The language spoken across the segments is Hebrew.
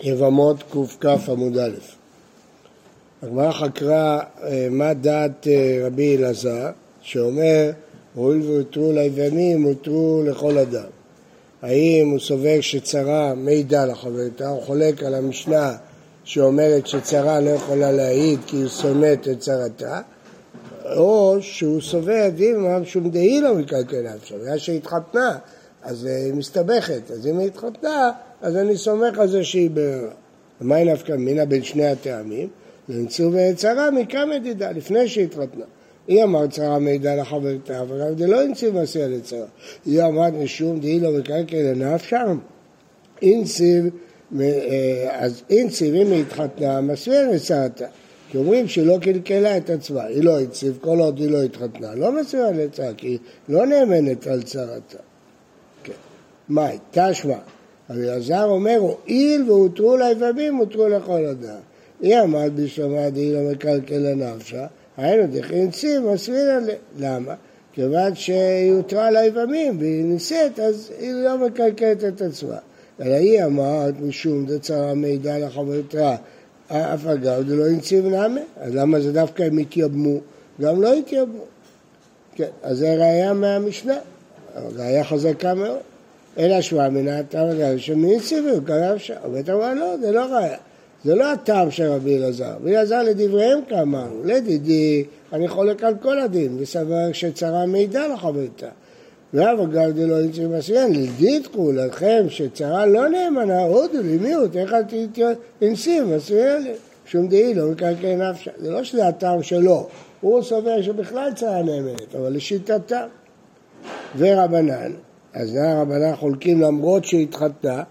יבמות קכ עמוד א'. הגמרא חקרה אה, מה דעת אה, רבי אלעזר, שאומר, הואיל והותרו ליוונים, הותרו לכל אדם. האם הוא סובר שצרה מעידה לחברתה, הוא חולק על המשנה שאומרת שצרה לא יכולה להעיד כי היא שונאת את צרתה, או שהוא סובר דילמה שום דהי לא מקלקל נפשה, בגלל שהתחתנה, אז היא מסתבכת, אז אם היא התחתנה, אז אני סומך על זה שהיא בררה. ומהי נפקא מינה בין שני הטעמים? נמצאו צרה מכמה מדידה, לפני שהתחתנה. היא אמרת צרה מידע לחברתה, אבל זה לא הנציב מעשייה לצרה. היא אמרת משום דהי לא מקלקל לנפשה, אינציב, אה, אז אינציב אם היא התחתנה, מסביר לצרתה. כי אומרים שהיא לא קלקלה את עצמה, היא לא הציב, כל עוד היא לא התחתנה, לא מסבירה לצרה, כי היא לא נאמנת על צרתה. כן. מאי, תשמע, רבי אלעזר אומר, הואיל והותרו ליבמים, הותרו לכל אדם. היא עמד בשלמה דהי לא מקלקל לנפשה, היינו דכין ציב, מסביר למה? כיוון שהיא הותרה ליבמים והיא נישאת, אז היא לא מקלקלת את עצמה. אלא היא אמרת משום דצרה מידע לחברתה אף אגב זה לא הנציב נאמה, אז למה זה דווקא הם התייבמו? גם לא התייבמו. כן, אז זה ראייה מהמשנה, ראייה חזקה מאוד. אלא שמע מנה הטעם הזה שמנציבו, קרב שם. בית אמר לא, זה לא ראייה. זה לא הטעם של רבי אלעזר. רבי אלעזר לדבריהם כאמרנו, לדידי, אני חולק על כל הדין, וסבר שצרה מידע לחברתה. ואף אגב דלא אינצי מסוים, לדידקו לכם שצרה לא נאמנה, הודו לי מיעוט, איך אל תנסים מסוים, שום דעי לא מקלקל נפשה. זה לא שזה הטעם שלו, הוא סובר שבכלל צרה נאמנת, אבל לשיטתה. ורבנן, אז הרבנן חולקים למרות שהתחתנה,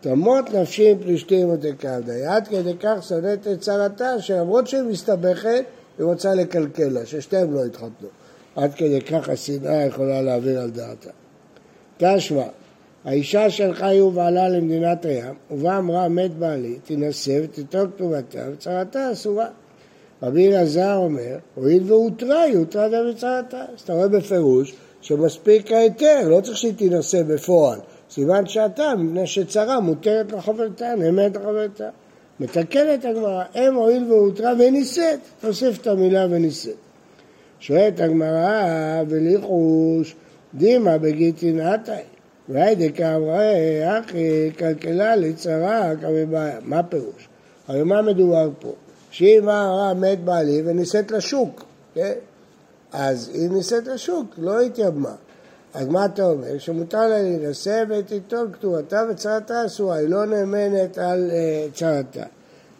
תמות נפשי עם פלישתים ותקעבדי. עד כדי כך שונאת את צרתה, שלמרות שהיא מסתבכת, היא רוצה לקלקל לה, ששתיהם לא יתחתנו. עד כדי כך השנאה יכולה להעביר על דעתה. תשמע, האישה שלחה היא ובעלה למדינת הים, ובה אמרה מת בעלי, תינשא ותיטול כתובתה וצרתה אסורה. רבי אלעזר אומר, הואיל והותרה, היא הותרה גם בצרתה. אז אתה רואה בפירוש שמספיק ההיתר, לא צריך שהיא תינשא בפועל. סימן שעתה, מפני שצרה מותרת לחברתה, נאמרת לחברתה. מתקנת הגמרא, אם הואיל והותרה ונישאת, תוסיף את המילה ונישאת. שואלת הגמרא, וליחוש דימה בגיטין עתאי. והיידקה אמרה, אחי, כלכלה לצרה כמבעיה. מה הפירוש? הרי מה מדובר פה? שאם הרע מת בעלי ונישאת לשוק, כן? אז היא נישאת לשוק, לא התייבמה. אז מה אתה אומר? שמותר לה להינשא ותיטול כתובתה וצרתה אסורה, היא לא נאמנת על uh, צרתה.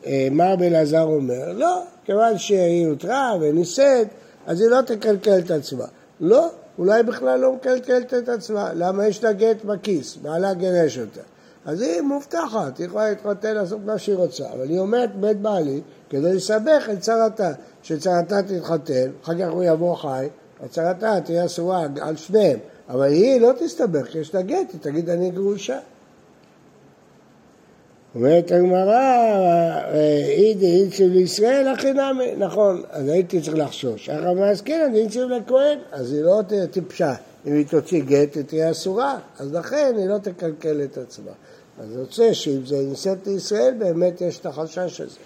Uh, מה רבי אלעזר אומר? לא, כיוון שהיא הותרה ונישאת, אז היא לא תקלקל את עצמה. לא, אולי בכלל לא מקלקלת את עצמה. למה יש לה גט בכיס? בעלה גירש אותה. אז היא מובטחת, היא יכולה להתחתן לעשות מה שהיא רוצה, אבל היא אומרת בית בעלי כדי לסבך את צרתה, שצרתה תתחתן, אחר כך הוא יבוא חי, הצרתה תהיה אסורה על שניהם, אבל היא לא תסתבך, יש לה גט, היא תגיד אני גרושה. אומרת הגמרא, אידי אינציב לישראל, הכי נמי, נכון, אז הייתי צריך לחשוש. אחר אני אינציב לכהן, אז היא לא תהיה טיפשה. אם היא תוציא גט, היא תהיה אסורה, אז לכן היא לא תקלקל את עצמה. אז רוצה שאם זה נישאת לישראל, באמת יש את החשש הזה.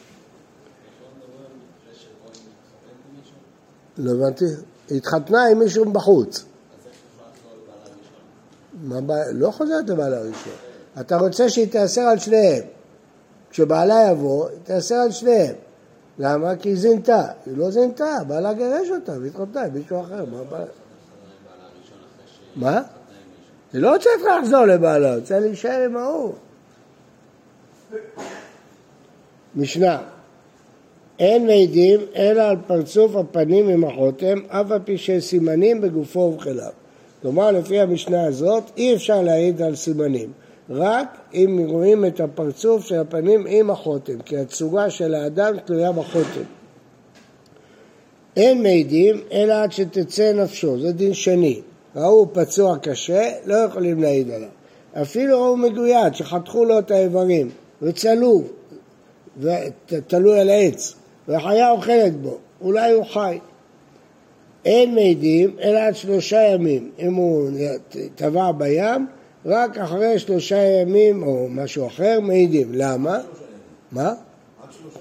לא הבנתי, היא התחתנה עם מישהו בחוץ. לא חוזרת לבעלה הראשון. אתה רוצה שהיא תיאסר על שניהם. כשבעלה יבוא, היא תיאסר על שניהם. למה? כי היא זינתה. היא לא זינתה, בעלה גירש אותה והתחתנה עם מישהו אחר. מה הבעיה? מה? היא לא צריכה לחזור לבעלה, רוצה להישאר עם ההוא. משנה אין מעידים אלא על פרצוף הפנים עם החותם, אף על פי שיש סימנים בגופו ובכליו. כלומר, לפי המשנה הזאת, אי אפשר להעיד על סימנים. רק אם רואים את הפרצוף של הפנים עם החותם, כי הצורה של האדם תלויה בחותם. אין מעידים אלא עד שתצא נפשו, זה דין שני. ראו פצוע קשה, לא יכולים להעיד עליו. אפילו ראו מגויד, שחתכו לו את האיברים, וצלוב, ותלוי על העץ, וחיה אוכלת בו, אולי הוא חי. אין מעידים אלא עד שלושה ימים. אם הוא טבע בים, רק אחרי שלושה ימים או משהו אחר מעידים. למה? מה?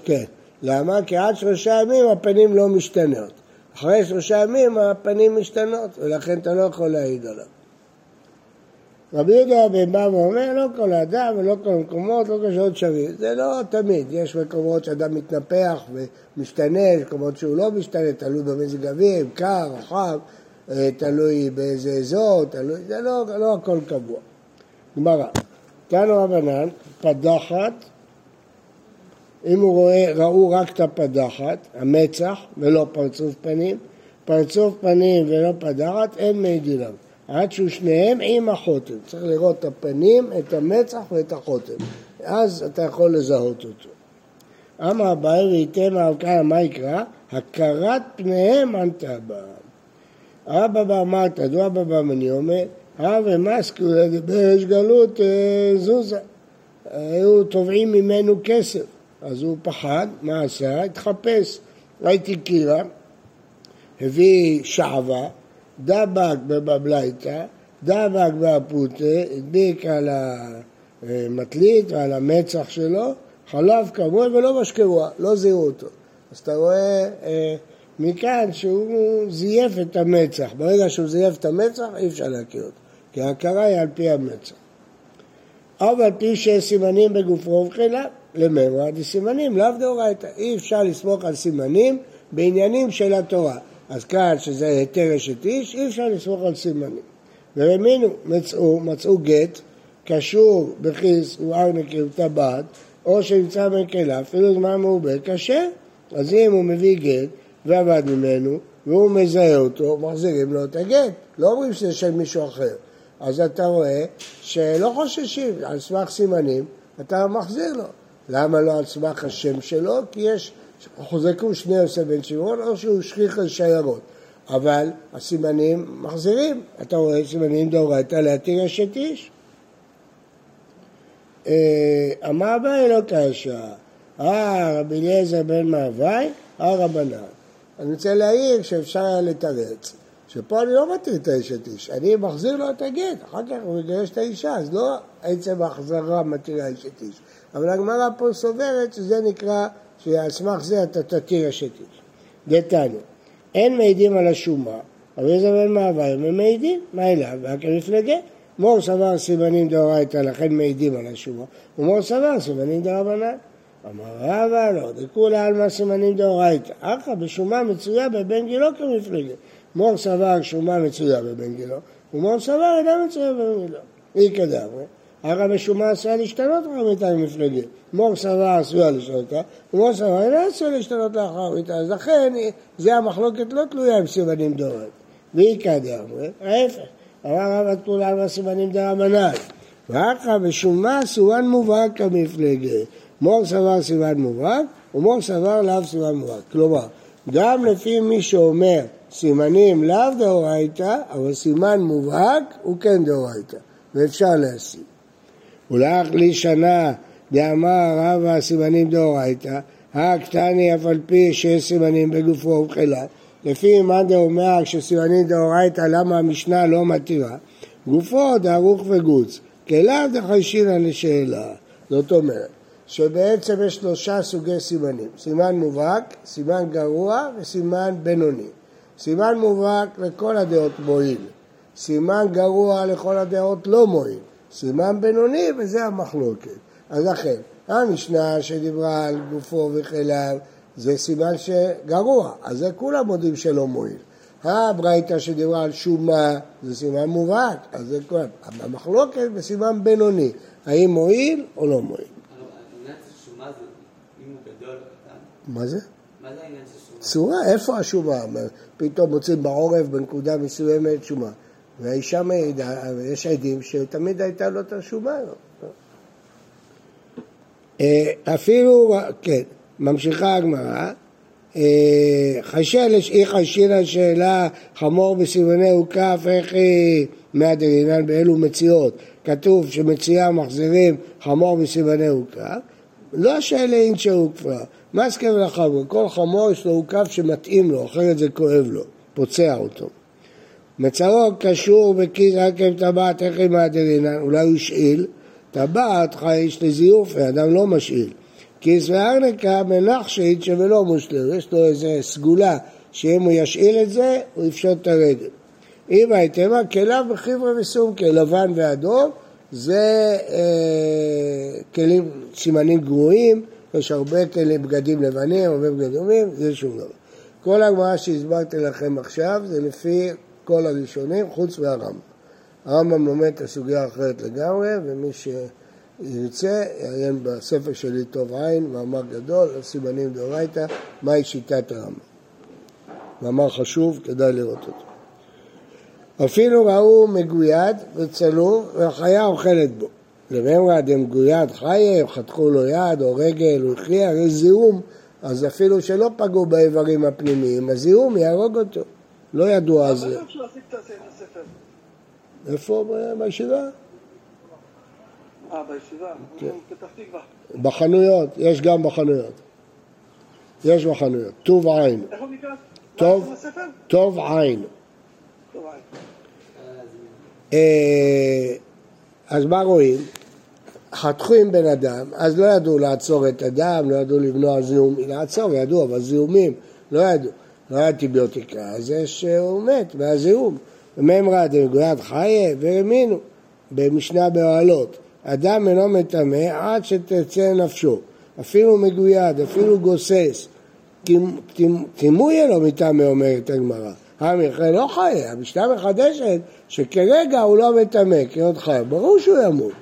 כן. למה? כי עד שלושה ימים הפנים לא משתנות. אחרי שלושה ימים הפנים משתנות, ולכן אתה לא יכול להעיד עליו. רבי יהודה בן בא ואומר, לא כל האדם ולא כל המקומות, לא כל שעות שווים. זה לא תמיד, יש מקומות שאדם מתנפח ומשתנה, יש מקומות שהוא לא משתנה, תלוי במזג אוויר, קר, רחב, אה, תלוי באיזה אזור, תלוי, זה לא, לא הכל קבוע. גמרא, תנו רבנן, פדחת, אם הוא רואה, ראו רק את הפדחת, המצח ולא פרצוף פנים, פרצוף פנים ולא פדחת, אין מי דינם. עד שהוא שניהם עם החותם. צריך לראות את הפנים, את המצח ואת החותם. אז אתה יכול לזהות אותו. אמר אביי וייתן מהרקעה מה יקרא? הכרת פניהם ענתה בה. אבא בר מרתא, דו אבא בר מניומא, אבא מסקו לדבר יש גלות אה, זוזה. היו תובעים ממנו כסף, אז הוא פחד, מה עשה? התחפש. ראיתי קירה, הביא שעווה, דבק בבבלייתא, דבק באפוטה, הדביק על המטלית ועל המצח שלו, חלב כמוה ולא משקרוע, לא זיהו אותו. אז אתה רואה אה, מכאן שהוא זייף את המצח. ברגע שהוא זייף את המצח אי אפשר להכיר אותו, כי ההכרה היא על פי המצח. אבל פי שיש סימנים בגופו ובחילה, לממרא דסימנים, לאו דאורייתא. אי אפשר לסמוך על סימנים בעניינים של התורה. אז כאן, שזה היתר אשת איש, אי אפשר לסמוך על סימנים. ורמינו מצאו, מצאו גט, קשור בכיס וארנקי וטבעת, או שנמצא במקהלה, אפילו זמן מעובר, קשה. אז אם הוא מביא גט ועבד ממנו, והוא מזהה אותו, מחזירים לו את הגט. לא אומרים שזה של מישהו אחר. אז אתה רואה שלא חוששים, על סמך סימנים אתה מחזיר לו. למה לא על סמך השם שלו? כי יש חוזקו שני יוסף בן שמעון או שהוא שכיח על שיירות. אבל הסימנים מחזירים, אתה רואה סימנים דאורייתא להתיר אשת איש. אה, אמר אביי לא קשה, אה רבי אליעזר בן מאווי, אה רבנן. אני רוצה להעיר שאפשר היה לתרץ, שפה אני לא מתיר את האשת איש, אני מחזיר לו את הגט, אחר כך הוא מגרש את האישה, אז לא עצם ההחזרה מתירה אשת איש. אבל הגמרא פה סוברת שזה נקרא שעל סמך זה אתה תתיר אשת איש. דתנו, אין מעידים על השומה, אבל איזה בן מעבר, הם מעידים, מה אליו? והכל מפלגה. מור סבר סימנים דאורייתא, לכן מעידים על השומה, ומור סבר סימנים דרבנן. אמר רבא לא, דכולי עלמא סימנים דאורייתא, אחא בשומה מצויה בבן גילו כמפלגה. מור סבר שומה מצויה בבן גילו, ומור סבר אינה מצויה בבן גילו. אי כדאמרי. הרי בשומה עשויה להשתנות אחר מיתה מפלגים. מור סבר עשויה להשתנות אותה, ומור סבר אינה עשויה להשתנות לאחר מיתה. אז לכן, זה המחלוקת לא תלויה עם סימנים דורות. ואיכא דאמרי, ההפך. אמר רב תלולה על סימנים דרמנן. ואחר בשומה סימן מובהק כמפלגה. מור סבר סימן מובהק, ומור סבר לאו סימן מובהק. כלומר, גם לפי מי שאומר סימנים לאו דאורייתא, אבל סימן מובהק הוא כן דאורייתא, ואפשר להשיג. ולאח לי שנה דאמר רבא סימנים דאורייתא, הקטני אף על פי שיש סימנים בגופו ובחילה, לפי מאן דאומר שסימנים דאורייתא למה המשנה לא מתירה, גופו דערוך וגוץ, כליו דחיישינא לשאלה. זאת אומרת, שבעצם יש שלושה סוגי סימנים, סימן מובהק, סימן גרוע וסימן בינוני. סימן מובהק לכל הדעות מועיל, סימן גרוע לכל הדעות לא מועיל. סימן בינוני וזה המחלוקת. אז לכן, המשנה שדיברה על גופו וכליו זה סימן שגרוע, אז זה כולם מודים שלא מועיל. הברייתא שדיברה על שומה זה סימן מובהק, אז זה כולם. המחלוקת בסימן בינוני, האם מועיל או לא מועיל. מה זה? מה זה העניין של שומה? צורה, איפה השומה? פתאום מוצאים בעורף בנקודה מסוימת שומה. והאישה מעידה, יש עדים שתמיד הייתה לו את השומה. אה, אפילו, כן, ממשיכה הגמרא, אה, היא חשילה שאלה חמור בסימני הוקף, איך היא מהדרינן באלו מציאות. כתוב שמציאה מחזירים חמור בסימני הוקף, לא שאלה אינצ'ה הוקפה, מסקר לחמור, כל חמור יש לו הוקף שמתאים לו, אחרת זה כואב לו, פוצע אותו. מצרו קשור בכיס עקב טבעת איך היא מהדרינן, אולי הוא השאיל, טבעת חייש לזיוף, ואדם לא משאיל. כיס וארנקה מנחשית שבלא מושלר, יש לו איזה סגולה שאם הוא ישאיל את זה, הוא יפשוט את הרגל. אם הייתמה כליו בחברה וסומקה, לבן ואדום, זה אה, כלים, סימנים גרועים, יש הרבה כלים, בגדים לבנים, הרבה בגדים דומים, זה שום דבר. כל הגמרא שהסברתי לכם עכשיו זה לפי כל הראשונים, חוץ מהרמב"ם. הרמב"ם לומד את הסוגיה האחרת לגמרי, ומי שירצה, יעיין בספר שלי טוב עין, מאמר גדול, סימנים דאורייתא, מהי שיטת הרמב"ם. מאמר חשוב, כדאי לראות אותו. אפילו ראו מגויד וצלוב והחיה אוכלת בו. לבמרא דמגויד חיה, חתכו לו יד או רגל, הוא הכריע, הרי זיהום, אז אפילו שלא פגעו באיברים הפנימיים, הזיהום יהרוג אותו. לא ידוע על זה. איפה בישיבה? אה, בישיבה? כן. פתח תקווה. בחנויות, יש גם בחנויות. יש בחנויות. טוב עין. איך הוא נקרא? טוב עין. אה, אז מה רואים? חתכו עם בן אדם, אז לא ידעו לעצור את הדם, לא ידעו למנוע זיהום, לעצור ידעו, אבל זיהומים לא ידעו, לא היה אנטיביוטיקה, אז יש, הוא מת מהזיהום. ומימרא דמגויד חיה והאמינו במשנה באוהלות, אדם אינו מטמא עד שתצא נפשו, אפילו מגויד, אפילו גוסס, טימוי אלו מטמא אומרת הגמרא. המכרה לא חיה, המשנה מחדשת שכרגע הוא לא מטמא, כי עוד חיה, ברור שהוא ימות.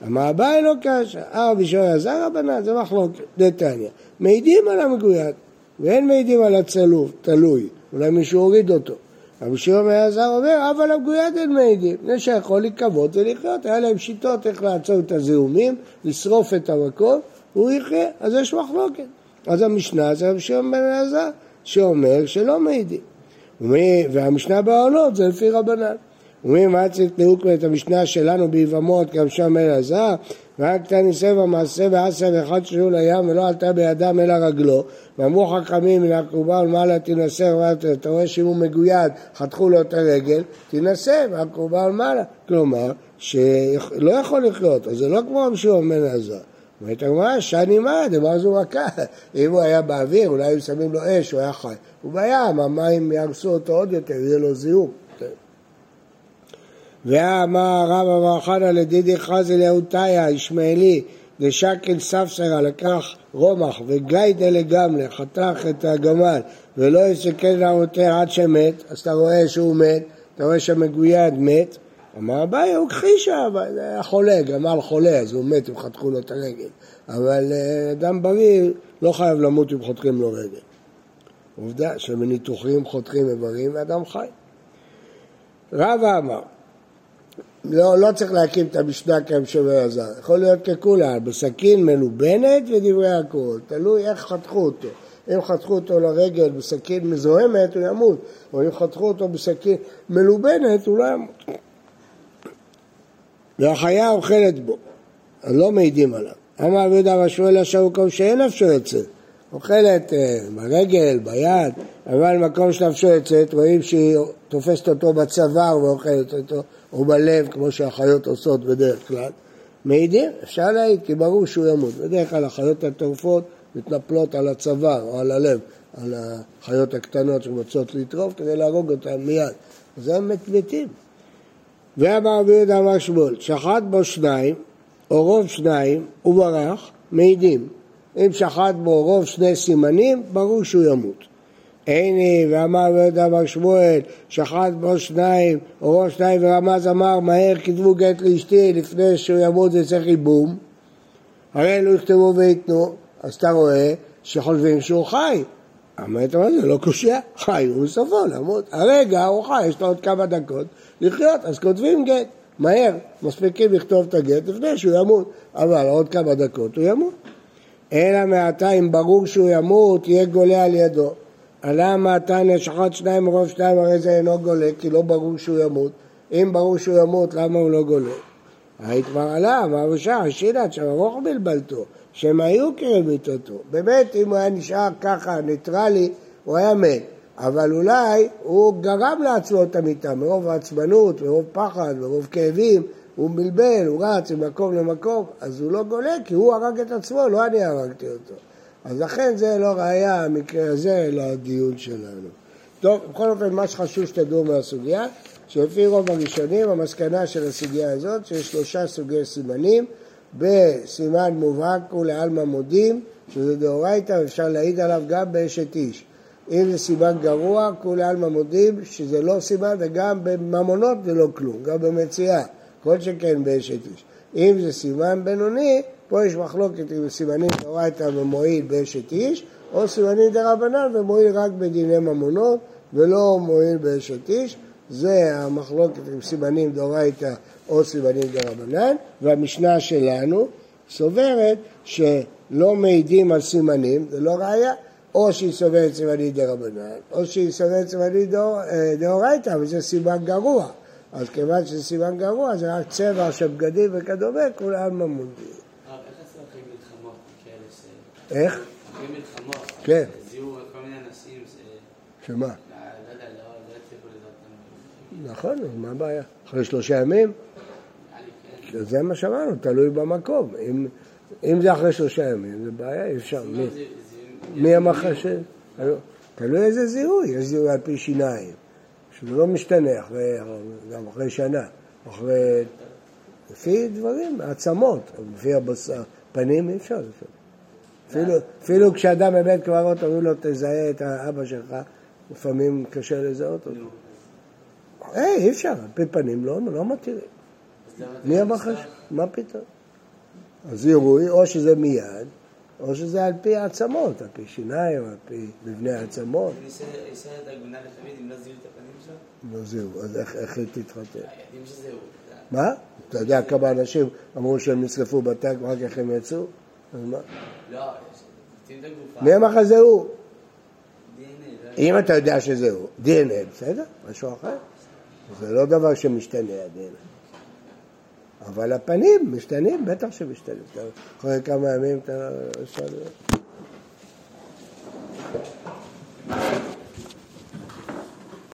המעבה לא קשה, אה בשביל הזר הבנה, זה מחלוקת, דתניא. מעידים על המגויד, ואין מעידים על הצלוב, תלוי, אולי מישהו הוריד אותו. רבי שמעון אלעזר אומר, אבל המגויד אין מעידים, מפני שיכול לקוות ולחיות, היה להם שיטות איך לעצור את הזיהומים, לשרוף את המקום, הוא יחיה, אז יש מחלוקת. אז המשנה זה רבי שמעון אלעזר, שאומר שלא מעידים. והמשנה בעולות זה לפי רבנן. אומרים מה צריך תנאוקווה את המשנה שלנו ביבמות גם שם אל הזר ורק תניסה במעשה ועשה ואחד שלו לים ולא עלתה בידם אלא רגלו ואמרו חכמים מן הקרובה ולמעלה תינשא אתה רואה שאם הוא מגויד חתכו לו את הרגל תינשא מהקרובה ולמעלה כלומר שלא יכול לחיות אז זה לא כמו המשום בן עזר אומרת הגמרא, שני מה, דבר זו רכה. אם הוא היה באוויר, אולי היו שמים לו אש, הוא היה חי. הוא בים, המים יהרסו אותו עוד יותר, יהיה לו זיהום. ואמר רב אמר חנא לדידי חזי לאותיה, ישמעאלי, דשקל ספסרה, לקח רומח וגיידה לגמלה, חתך את הגמל ולא יסתכל לעמותיה עד שמת, אז אתה רואה שהוא מת, אתה רואה שהמגויד מת, אמר אביי, הוא כחישה, היה חולה, גמל חולה, אז הוא מת אם חתכו לו את הרגל. אבל אה, אדם בריא לא חייב למות אם חותכים לו רגל. עובדה שבניתוחים חותכים איברים ואדם חי. רבא אמר, לא, לא צריך להקים את המשנה כמשומר הזר, יכול להיות ככולה, בסכין מלובנת ודברי הכל, תלוי איך חתכו אותו. אם חתכו אותו לרגל בסכין מזוהמת, הוא ימות, או אם חתכו אותו בסכין מלובנת, הוא לא ימות. והחיה אוכלת בו, אז לא מעידים עליו. אמר רבי יהודה ושמואל אשר מקום שאין נפשו יוצאת, אוכלת אה, ברגל, ביד, אבל מקום שנפשו יוצאת, רואים שהיא תופסת אותו בצוואר ואוכלת אותו, או בלב, כמו שהחיות עושות בדרך כלל. מעידים, אפשר להעיד, כי ברור שהוא ימות. בדרך כלל החיות הטורפות מתנפלות על הצוואר או על הלב, על החיות הקטנות שרוצות לטרוף כדי להרוג אותן מיד. אז הם מתים. ואמר רבי יהודה אמר שמואל, שחט בו שניים, או רוב שניים, וברח, מעידים. אם שחט בו רוב שני סימנים, ברור שהוא ימות. הנה, ואמר רבי יהודה אמר שמואל, שחט בו שניים, או רוב שניים, ורמז אמר, מהר כתבו גט לאשתי לפני שהוא ימות זה צריך ייבום. הרי אלו יכתבו וייתנו, אז אתה רואה שחושבים שהוא חי. אמרת מה זה לא קושייה, חי הוא בסופו למות. הרגע הוא חי, יש לו עוד כמה דקות לחיות, אז כותבים גט, מהר, מספיקים לכתוב את הגט לפני שהוא ימות, אבל עוד כמה דקות הוא ימות. אלא מעתה אם ברור שהוא ימות, יהיה גולה על ידו. עלה מעתה נשחט שניים מרוב שניים, הרי זה אינו גולה, כי לא ברור שהוא ימות. אם ברור שהוא ימות, למה הוא לא גולה? כבר עלה, אמר בשער, שינת שם ארוך בלבלתו. שהם היו כרמיתותו. באמת, אם הוא היה נשאר ככה ניטרלי, הוא היה מת. אבל אולי הוא גרם לעצמו את המיטה מרוב עצבנות, מרוב פחד, מרוב כאבים, הוא בלבל, הוא רץ ממקום למקום, אז הוא לא גולה כי הוא הרג את עצמו, לא אני הרגתי אותו. אז לכן זה לא ראייה, המקרה הזה, לדיון שלנו. טוב, בכל אופן, מה שחשוב שתדעו מהסוגיה, שלפי רוב הראשונים, המסקנה של הסוגיה הזאת, שיש שלושה סוגי סימנים, בסימן מובהק ולעלמא מודים, שזה דאורייתא, ואפשר להעיד עליו גם באשת איש. אם זה סימן גרוע, כולי עלמא מודים שזה לא סימן, וגם בממונות זה לא כלום, גם במציאה, כל שכן באשת איש. אם זה סימן בינוני, פה יש מחלוקת אם סימנים דאורייתא ומועיל באשת איש, או סימנים דרבנן ומועיל רק בדיני ממונות, ולא מועיל באשת איש. זה המחלוקת עם סימנים דאורייתא או סימנים דרבנן, והמשנה שלנו סוברת שלא מעידים על סימנים, זה לא ראייה, או שהיא סוברת סימנים דרבנן, או שהיא סוברת סימנים אה, דאורייתא, וזה סימן גרוע. אז כיוון שזה סימן גרוע, זה רק צבע של בגדים וכדומה, כולם ממונים. איך? אחרי מלחמות. כן. זיהו כל מיני אנשים. שמה? נכון, מה הבעיה? אחרי שלושה ימים? זה מה שאמרנו, תלוי במקום. אם, אם זה אחרי שלושה ימים, זה בעיה, אי אפשר. מי, מי אמר ש... תלוי איזה זיהוי, יש זיהוי על פי שיניים, שזה לא משתנה אחרי, גם אחרי שנה, אחרי... לפי דברים, עצמות, לפי הבשר, פנים אי אפשר. אפילו, אפילו כשאדם בבית קברות אומרים לו תזהה את האבא שלך, לפעמים קשה לזהות אותו. היי, אי אפשר, על פי פנים לא, לא מתירים. מי אמר לך? מה פתאום? אז עירוי, או שזה מיד, או שזה על פי העצמות, על פי שיניים, על פי מבנה העצמות. לא זיהו, אז איך היא תתחתן? מה? אתה יודע כמה אנשים אמרו שהם נשרפו בטנק ואחר כך הם יצאו? אז מה? לא, מי אמר לך זהו? אם אתה יודע שזהו, דנ"א, בסדר? משהו אחר. זה לא דבר שמשתנה הדנ"א. אבל הפנים משתנים, בטח שמשתנים. אחרי כמה ימים אתה...